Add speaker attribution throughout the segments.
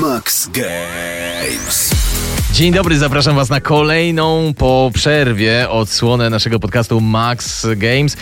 Speaker 1: Max Games.
Speaker 2: Dzień dobry, zapraszam Was na kolejną po przerwie odsłonę naszego podcastu Max Games.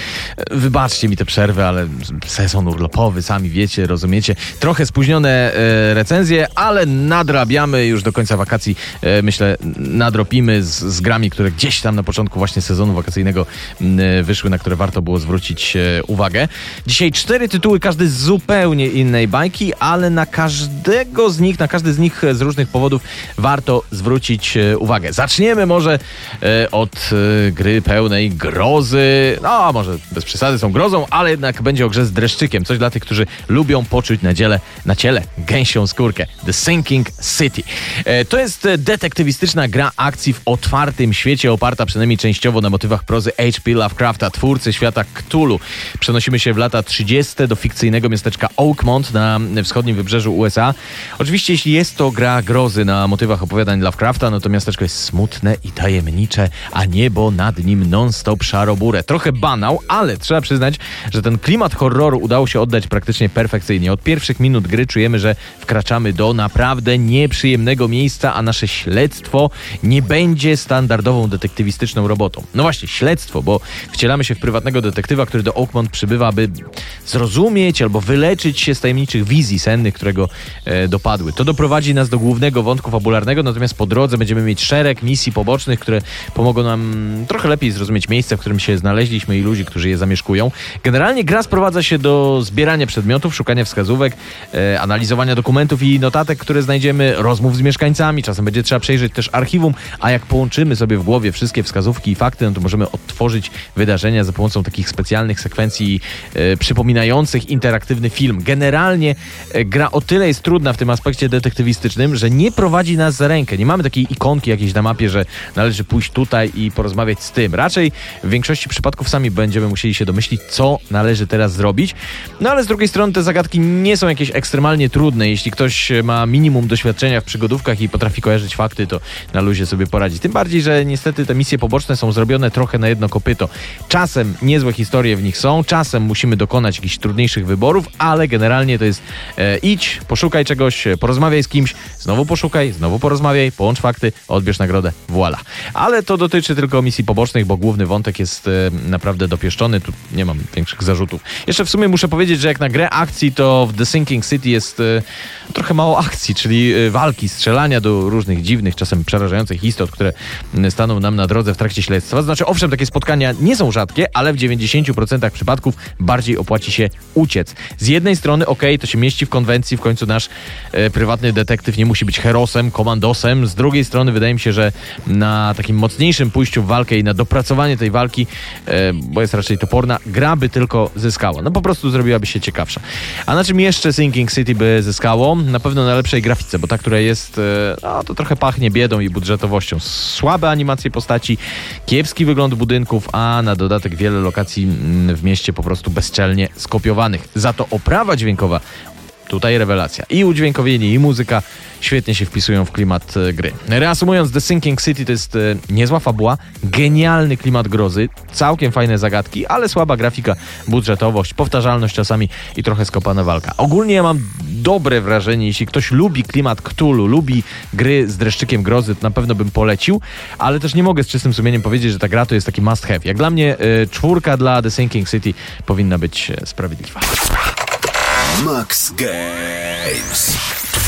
Speaker 2: Wybaczcie mi te przerwy, ale sezon urlopowy, sami wiecie, rozumiecie. Trochę spóźnione e, recenzje, ale nadrabiamy już do końca wakacji. E, myślę, nadropimy z, z grami, które gdzieś tam na początku właśnie sezonu wakacyjnego e, wyszły, na które warto było zwrócić uwagę. Dzisiaj cztery tytuły, każdy z zupełnie innej bajki, ale na każdego z nich, na każdy z nich z różnych powodów warto zwrócić e, uwagę. Zaczniemy może e, od e, gry pełnej grozy. No, może bez przesady są grozą, ale jednak będzie o grze z dreszczykiem. Coś dla tych, którzy lubią poczuć na, dziele, na ciele gęsią skórkę. The Sinking City. To jest detektywistyczna gra akcji w otwartym świecie, oparta przynajmniej częściowo na motywach prozy H.P. Lovecrafta, twórcy świata Cthulhu. Przenosimy się w lata 30. do fikcyjnego miasteczka Oakmont na wschodnim wybrzeżu USA. Oczywiście, jeśli jest to gra grozy na motywach opowiadań Lovecrafta, no to miasteczko jest smutne i tajemnicze, a niebo nad nim non-stop szaro-burę. Trochę banał, ale trzeba przyznać, że ten klimat horroru udało się oddać praktycznie perfekcyjnie. Od pierwszych minut gry czujemy, że wkraczamy do naprawdę nieprzyjemnego miejsca, a nasze śledztwo nie będzie standardową detektywistyczną robotą. No właśnie, śledztwo, bo wcielamy się w prywatnego detektywa, który do Oakmont przybywa, by zrozumieć albo wyleczyć się z tajemniczych wizji sennych, którego e, dopadły. To doprowadzi nas do głównego wątku fabularnego, natomiast po drodze będziemy mieć szereg misji pobocznych, które pomogą nam trochę lepiej zrozumieć miejsce, w którym się znaleźliśmy i ludzi, którzy je zamieszkują. Generalnie gra sprowadza się do zbierania przedmiotów, szukania wskazówek, e, analizowania dokumentów i notatek, które znajdziemy, rozmów z mieszkańcami. Czasem będzie trzeba przejrzeć też archiwum, a jak połączymy sobie w głowie wszystkie wskazówki i fakty, no to możemy odtworzyć wydarzenia za pomocą takich specjalnych sekwencji e, przypominających interaktywny film. Generalnie e, gra o tyle jest trudna w tym aspekcie detektywistycznym, że nie prowadzi nas za rękę. Nie mamy takiej ikonki jakiejś na mapie, że należy pójść tutaj i porozmawiać z tym. Raczej w większości przypadków sami będziemy musieli się domyślić, co należy teraz zrobić. No ale z drugiej strony te zagadki nie są jakieś ekstremalnie trudne. Jeśli ktoś ma minimum doświadczenia w przygodówkach i potrafi kojarzyć fakty, to na luzie sobie poradzi. Tym bardziej, że niestety te misje poboczne są zrobione trochę na jedno kopyto. Czasem niezłe historie w nich są, czasem musimy dokonać jakichś trudniejszych wyborów, ale generalnie to jest e, idź, poszukaj czegoś, porozmawiaj z kimś, znowu poszukaj, znowu porozmawiaj, połącz fakty, odbierz nagrodę, voila. Ale to dotyczy tylko misji pobocznych, bo główny wątek jest e, naprawdę dopieszczony, tu nie mam większych zarzutów. Jeszcze w sumie muszę powiedzieć, że jak na grę akcji, to w The Sinking City jest e, trochę mało akcji, czyli e, walki, strzelania do różnych dziwnych, czasem przerażających istot, które staną nam na drodze w trakcie śledztwa. Znaczy, owszem, takie spotkania nie są rzadkie, ale w 90% przypadków bardziej opłaci się uciec. Z jednej strony, okej, to się mieści w konwencji, w końcu nasz e, prywatny detektyw nie musi być herosem, komandosem. Z drugiej strony, wydaje mi się, że na takim mocniejszym pójściu w walkę i na dopracowanie tej walki, e, bo jest raczej toporna, gra by tylko zyskała. No po prostu zrobiłaby się ciekawsza. A na czym jeszcze Sinking City by zyskało? Na pewno na lepszej grafice, bo ta, która jest, e, no to trochę pachnie biedą i budżetowością. Słabe animacje postaci, kiepski wygląd budynków, a na dodatek wiele lokacji mm, w mieście po prostu bezczelnie skopiowanych. Za to oprawa dźwiękowa Tutaj rewelacja. I udźwiękowienie, i muzyka świetnie się wpisują w klimat e, gry. Reasumując, The Sinking City to jest e, niezła fabuła, genialny klimat grozy, całkiem fajne zagadki, ale słaba grafika, budżetowość, powtarzalność czasami i trochę skopana walka. Ogólnie ja mam dobre wrażenie, jeśli ktoś lubi klimat Cthulhu, lubi gry z dreszczykiem grozy, to na pewno bym polecił, ale też nie mogę z czystym sumieniem powiedzieć, że ta gra to jest taki must have. Jak dla mnie e, czwórka dla The Sinking City powinna być sprawiedliwa.
Speaker 1: Max Games.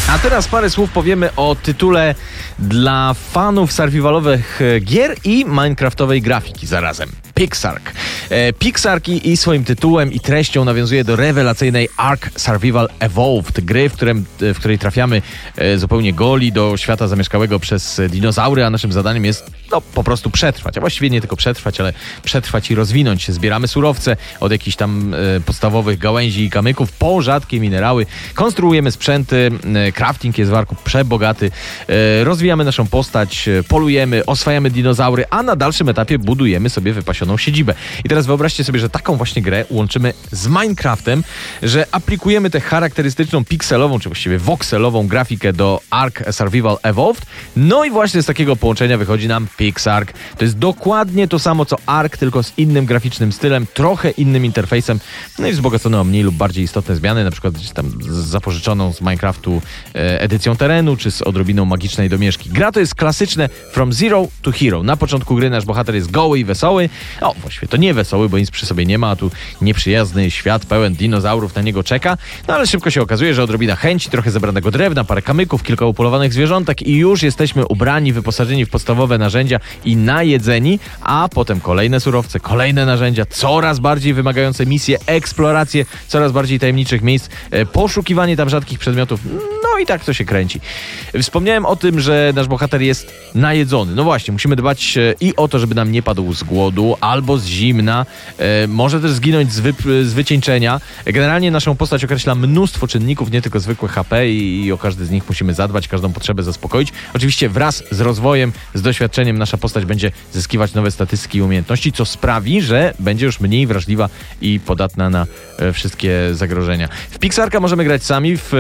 Speaker 2: A teraz parę słów powiemy o tytule dla fanów survivalowych e, gier i minecraftowej grafiki zarazem. Pixark. E, i, swoim tytułem i treścią nawiązuje do rewelacyjnej Ark Survival Evolved, gry, w, którym, w której trafiamy e, zupełnie goli do świata zamieszkałego przez dinozaury, a naszym zadaniem jest no, po prostu przetrwać. A właściwie nie tylko przetrwać, ale przetrwać i rozwinąć się. Zbieramy surowce od jakichś tam e, podstawowych gałęzi i kamyków po rzadkie minerały. Konstruujemy sprzęty, e, crafting jest w Arku przebogaty. E, rozwijamy naszą postać, e, polujemy, oswajamy dinozaury, a na dalszym etapie budujemy sobie siedzibę. I teraz wyobraźcie sobie, że taką właśnie grę łączymy z Minecraftem, że aplikujemy tę charakterystyczną pikselową, czy właściwie voxelową grafikę do Ark Survival Evolved. No i właśnie z takiego połączenia wychodzi nam PixArk. To jest dokładnie to samo co Ark, tylko z innym graficznym stylem, trochę innym interfejsem, no i wzbogacone o mniej lub bardziej istotne zmiany, na przykład tam zapożyczoną z Minecraftu e, edycją terenu, czy z odrobiną magicznej domieszki. Gra to jest klasyczne From Zero to Hero. Na początku gry nasz bohater jest goły i wesoły. O, właściwie to nie wesoły, bo nic przy sobie nie ma, a tu nieprzyjazny świat pełen dinozaurów na niego czeka. No ale szybko się okazuje, że odrobina chęci, trochę zebranego drewna, parę kamyków, kilka upolowanych zwierzątek i już jesteśmy ubrani, wyposażeni w podstawowe narzędzia i najedzeni, a potem kolejne surowce, kolejne narzędzia, coraz bardziej wymagające misje, eksploracje coraz bardziej tajemniczych miejsc, e, poszukiwanie tam rzadkich przedmiotów. No i tak to się kręci. Wspomniałem o tym, że nasz bohater jest najedzony. No właśnie, musimy dbać e, i o to, żeby nam nie padł z głodu albo z zimna. E, może też zginąć z, wy- z wycieńczenia. Generalnie naszą postać określa mnóstwo czynników, nie tylko zwykłe HP i, i o każdy z nich musimy zadbać, każdą potrzebę zaspokoić. Oczywiście wraz z rozwojem, z doświadczeniem nasza postać będzie zyskiwać nowe statystyki i umiejętności, co sprawi, że będzie już mniej wrażliwa i podatna na e, wszystkie zagrożenia. W Pixarka możemy grać sami w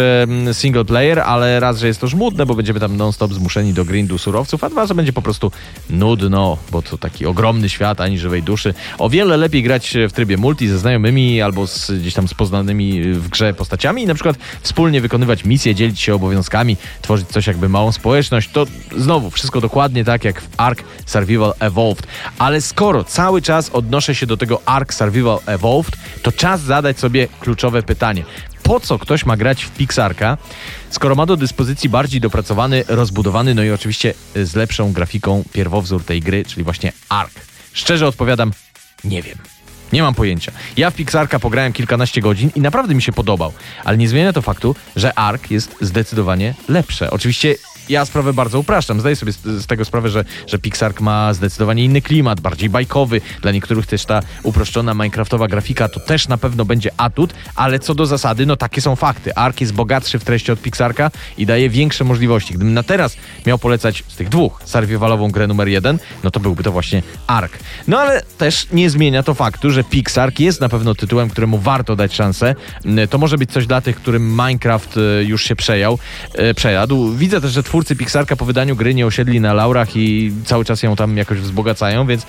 Speaker 2: single player, ale raz, że jest to żmudne, bo będziemy tam non-stop zmuszeni do grindu surowców, a dwa, że będzie po prostu nudno, bo to taki ogromny świat, ani żywej duszy. O wiele lepiej grać w trybie multi ze znajomymi albo z, gdzieś tam z poznanymi w grze postaciami i na przykład wspólnie wykonywać misje, dzielić się obowiązkami, tworzyć coś jakby małą społeczność. To znowu wszystko dokładnie tak jak w Ark Survival Evolved. Ale skoro cały czas odnoszę się do tego Ark Survival Evolved, to czas zadać sobie kluczowe pytanie po co ktoś ma grać w Pixarka, skoro ma do dyspozycji bardziej dopracowany, rozbudowany, no i oczywiście z lepszą grafiką pierwowzór tej gry, czyli właśnie Ark. Szczerze odpowiadam, nie wiem. Nie mam pojęcia. Ja w Pixarka pograłem kilkanaście godzin i naprawdę mi się podobał, ale nie zmienia to faktu, że Ark jest zdecydowanie lepsze. Oczywiście ja sprawę bardzo upraszczam. Zdaję sobie z, z, tego sprawę, że, że Pixark ma zdecydowanie inny klimat, bardziej bajkowy. Dla niektórych też ta uproszczona minecraftowa grafika to też na pewno będzie atut, ale co do zasady, no takie są fakty. Ark jest bogatszy w treści od Pixarka i daje większe możliwości. Gdybym na teraz miał polecać z tych dwóch survivalową grę numer jeden, no to byłby to właśnie Ark. No ale też nie zmienia to faktu, że Pixark jest na pewno tytułem, któremu warto dać szansę. To może być coś dla tych, którym Minecraft już się przejął, przejadł. Widzę też, że twórcy Pixarka po wydaniu gry nie osiedli na laurach i cały czas ją tam jakoś wzbogacają, więc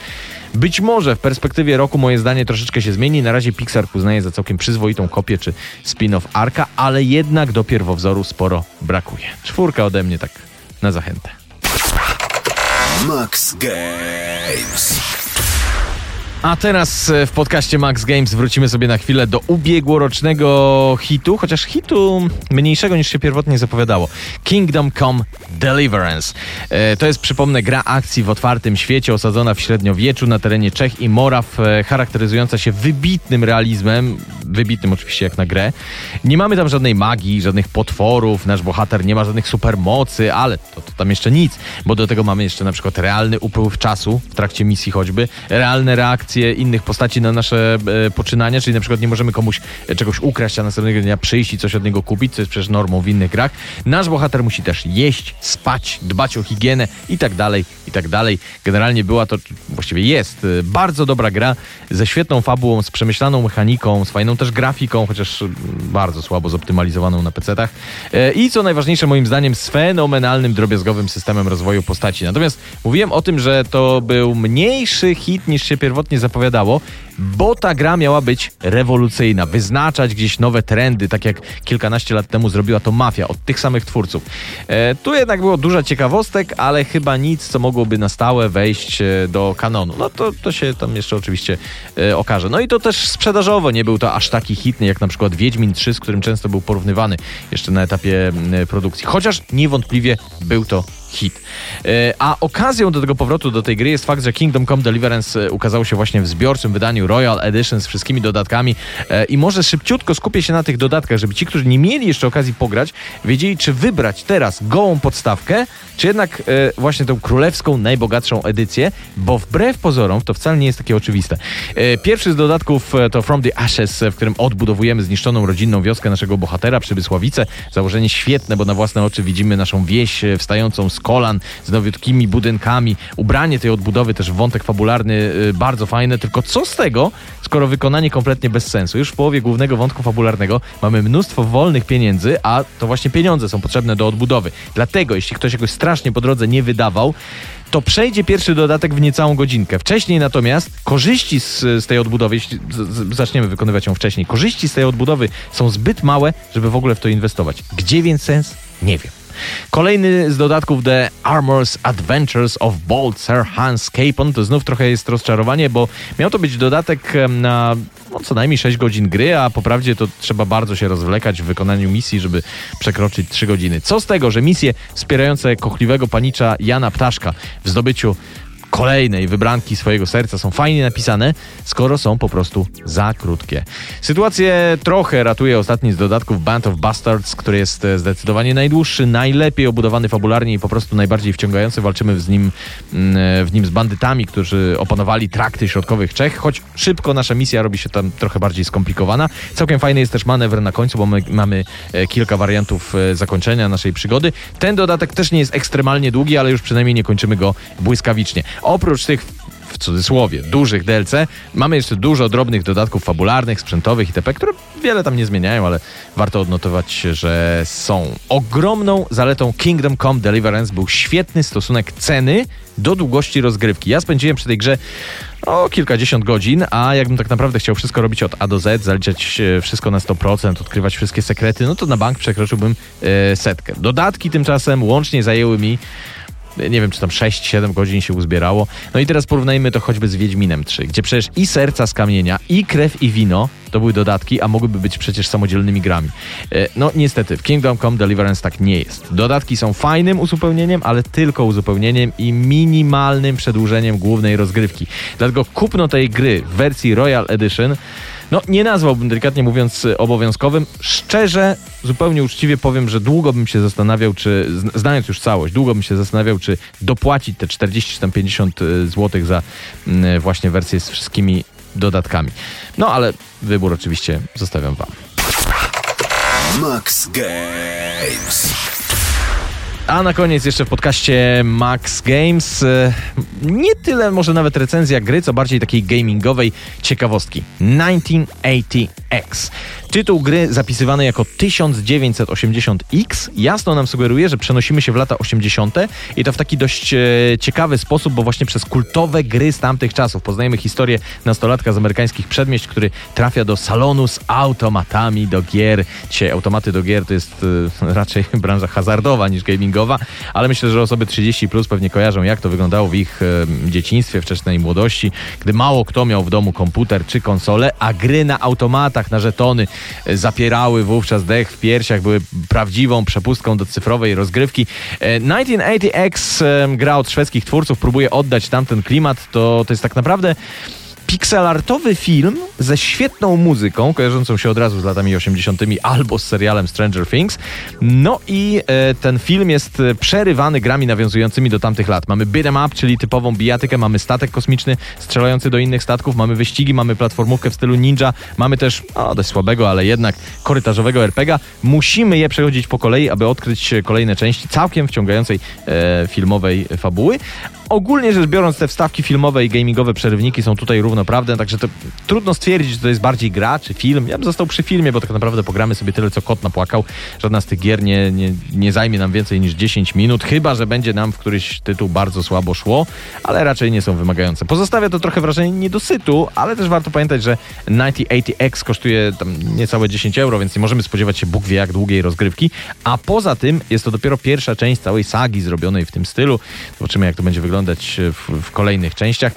Speaker 2: być może w perspektywie roku moje zdanie troszeczkę się zmieni. Na razie Pixar uznaje za całkiem przyzwoitą kopię czy spin-off Arka, ale jednak do pierwowzoru sporo brakuje. Czwórka ode mnie tak na zachętę.
Speaker 1: Max Games.
Speaker 2: A teraz w podcaście Max Games wrócimy sobie na chwilę do ubiegłorocznego hitu, chociaż hitu mniejszego niż się pierwotnie zapowiadało. Kingdom Come Deliverance. E, to jest, przypomnę, gra akcji w otwartym świecie, osadzona w średniowieczu na terenie Czech i Moraw, e, charakteryzująca się wybitnym realizmem, wybitnym oczywiście jak na grę. Nie mamy tam żadnej magii, żadnych potworów, nasz bohater nie ma żadnych supermocy, ale to, to tam jeszcze nic, bo do tego mamy jeszcze na przykład realny upływ czasu w trakcie misji choćby, realne reakcje innych postaci na nasze e, poczynania, czyli na przykład nie możemy komuś e, czegoś ukraść, a następnego dnia przyjść i coś od niego kupić, co jest przecież normą w innych grach. Nasz bohater musi też jeść, spać, dbać o higienę i tak dalej, i tak dalej. Generalnie była to, właściwie jest, e, bardzo dobra gra ze świetną fabułą, z przemyślaną mechaniką, z fajną też grafiką, chociaż bardzo słabo zoptymalizowaną na PC-tach. E, I co najważniejsze moim zdaniem z fenomenalnym drobiazgowym systemem rozwoju postaci. Natomiast mówiłem o tym, że to był mniejszy hit niż się pierwotnie zapowiadało, bo ta gra miała być rewolucyjna, wyznaczać gdzieś nowe trendy, tak jak kilkanaście lat temu zrobiła to Mafia od tych samych twórców. E, tu jednak było dużo ciekawostek, ale chyba nic, co mogłoby na stałe wejść e, do kanonu. No to, to się tam jeszcze oczywiście e, okaże. No i to też sprzedażowo nie był to aż taki hitny, jak na przykład Wiedźmin 3, z którym często był porównywany jeszcze na etapie produkcji. Chociaż niewątpliwie był to hit. E, A okazją do tego powrotu do tej gry jest fakt, że Kingdom Come Deliverance e, ukazało się właśnie w zbiorczym wydaniu Royal Edition z wszystkimi dodatkami e, i może szybciutko skupię się na tych dodatkach, żeby ci, którzy nie mieli jeszcze okazji pograć, wiedzieli, czy wybrać teraz gołą podstawkę, czy jednak właśnie tą królewską, najbogatszą edycję, bo wbrew pozorom to wcale nie jest takie oczywiste. Pierwszy z dodatków to From the Ashes, w którym odbudowujemy zniszczoną rodzinną wioskę naszego bohatera, Przybysławice. Założenie świetne, bo na własne oczy widzimy naszą wieś wstającą z kolan, z nowiutkimi budynkami, ubranie tej odbudowy, też wątek fabularny y, bardzo fajne, tylko co z tego, skoro wykonanie kompletnie bez sensu. Już w połowie głównego wątku fabularnego mamy mnóstwo wolnych pieniędzy, a to właśnie pieniądze są potrzebne do odbudowy. Dlatego, jeśli ktoś jakoś strasznie po drodze nie wydawał, to przejdzie pierwszy dodatek w niecałą godzinkę. Wcześniej natomiast korzyści z, z tej odbudowy, jeśli zaczniemy wykonywać ją wcześniej, korzyści z tej odbudowy są zbyt małe, żeby w ogóle w to inwestować. Gdzie więc sens? Nie wiem. Kolejny z dodatków The Armor's Adventures of Bold Sir Hans Capon to znów trochę jest rozczarowanie, bo miał to być dodatek na no, co najmniej 6 godzin gry, a po prawdzie to trzeba bardzo się rozwlekać w wykonaniu misji, żeby przekroczyć 3 godziny. Co z tego, że misje wspierające kochliwego panicza Jana Ptaszka w zdobyciu kolejnej wybranki swojego serca są fajnie napisane, skoro są po prostu za krótkie. Sytuację trochę ratuje ostatni z dodatków Band of Bastards, który jest e, zdecydowanie najdłuższy, najlepiej obudowany fabularnie i po prostu najbardziej wciągający. Walczymy z nim, mm, e, w nim z bandytami, którzy opanowali trakty środkowych Czech, choć szybko nasza misja robi się tam trochę bardziej skomplikowana. Całkiem fajny jest też manewr na końcu, bo my mamy e, kilka wariantów zakończenia naszej przygody. Ten dodatek też nie jest ekstremalnie długi, ale już przynajmniej nie kończymy go błyskawicznie. Oprócz tych w cudzysłowie dużych DLC mamy jeszcze dużo drobnych dodatków fabularnych, sprzętowych itp., które wiele tam nie zmieniają, ale warto odnotować, że są. Ogromną zaletą Kingdom Come Deliverance był świetny stosunek ceny do długości rozgrywki. Ja spędziłem przy tej grze o kilkadziesiąt godzin, a jakbym tak naprawdę chciał wszystko robić od A do Z, zaliczać e, wszystko na 100%, odkrywać wszystkie sekrety, no to na bank przekroczyłbym e, setkę. Dodatki tymczasem łącznie zajęły mi nie wiem, czy tam 6-7 godzin się uzbierało. No i teraz porównajmy to choćby z Wiedźminem 3, gdzie przecież i serca z kamienia, i krew, i wino to były dodatki, a mogłyby być przecież samodzielnymi grami. E, no niestety, w Kingdom Come Deliverance tak nie jest. Dodatki są fajnym uzupełnieniem, ale tylko uzupełnieniem i minimalnym przedłużeniem głównej rozgrywki. Dlatego kupno tej gry w wersji Royal Edition no nie nazwałbym delikatnie mówiąc obowiązkowym. Szczerze, zupełnie uczciwie powiem, że długo bym się zastanawiał, czy znając już całość, długo bym się zastanawiał, czy dopłacić te 40 czy tam 50 e, zł za mm, właśnie wersję z wszystkimi dodatkami. No ale wybór oczywiście zostawiam wam. Max Games. A na koniec jeszcze w podcaście Max Games e, nie tyle może nawet recenzja gry, co bardziej takiej gamingowej ciekawostki. 1980X. Tytuł gry zapisywany jako 1980X jasno nam sugeruje, że przenosimy się w lata 80. i to w taki dość e, ciekawy sposób, bo właśnie przez kultowe gry z tamtych czasów poznajemy historię nastolatka z amerykańskich przedmieść, który trafia do salonu z automatami do gier. Dzisiaj automaty do gier to jest e, raczej branża hazardowa niż gamingowa, ale myślę, że osoby 30 plus pewnie kojarzą, jak to wyglądało w ich dzieciństwie, wczesnej młodości, gdy mało kto miał w domu komputer czy konsolę, a gry na automatach, na żetony zapierały wówczas dech w piersiach, były prawdziwą przepustką do cyfrowej rozgrywki. 1980X e, gra od szwedzkich twórców, próbuje oddać tamten klimat, to, to jest tak naprawdę pixelartowy film ze świetną muzyką, kojarzącą się od razu z latami 80. albo z serialem Stranger Things. No i e, ten film jest e, przerywany grami nawiązującymi do tamtych lat. Mamy beat'em up, czyli typową bijatykę, mamy statek kosmiczny strzelający do innych statków, mamy wyścigi, mamy platformówkę w stylu ninja, mamy też, o, dość słabego, ale jednak korytarzowego RPGa. Musimy je przechodzić po kolei, aby odkryć kolejne części całkiem wciągającej e, filmowej fabuły. Ogólnie rzecz biorąc, te wstawki filmowe i gamingowe przerywniki są tutaj równoprawne, także to trudno stwierdzić, czy to jest bardziej gra, czy film. Ja bym został przy filmie, bo tak naprawdę pogramy sobie tyle, co kot napłakał. Żadna z tych gier nie, nie, nie zajmie nam więcej niż 10 minut, chyba, że będzie nam w któryś tytuł bardzo słabo szło, ale raczej nie są wymagające. Pozostawia to trochę wrażenie niedosytu, ale też warto pamiętać, że 9080X kosztuje tam niecałe 10 euro, więc nie możemy spodziewać się Bóg wie jak długiej rozgrywki, a poza tym jest to dopiero pierwsza część całej sagi zrobionej w tym stylu. Zobaczymy, jak to będzie wyglądać wyglądać w, w kolejnych częściach.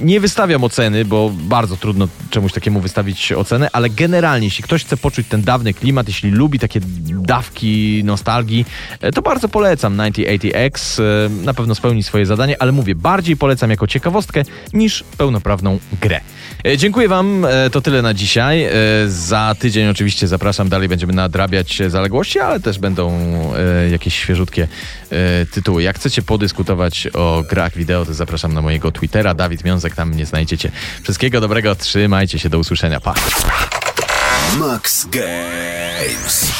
Speaker 2: Nie wystawiam oceny, bo bardzo trudno czemuś takiemu wystawić ocenę, ale generalnie, jeśli ktoś chce poczuć ten dawny klimat, jeśli lubi takie dawki nostalgii, e, to bardzo polecam 9080X. E, na pewno spełni swoje zadanie, ale mówię, bardziej polecam jako ciekawostkę niż pełnoprawną grę. E, dziękuję Wam, to tyle na dzisiaj. Za tydzień oczywiście zapraszam, dalej będziemy nadrabiać zaległości, ale też będą jakieś świeżutkie tytuły. Jak chcecie podyskutować o grach wideo, to zapraszam na mojego Twittera, Dawid Miązek tam mnie znajdziecie. Wszystkiego dobrego, trzymajcie się, do usłyszenia, pa. Max Games.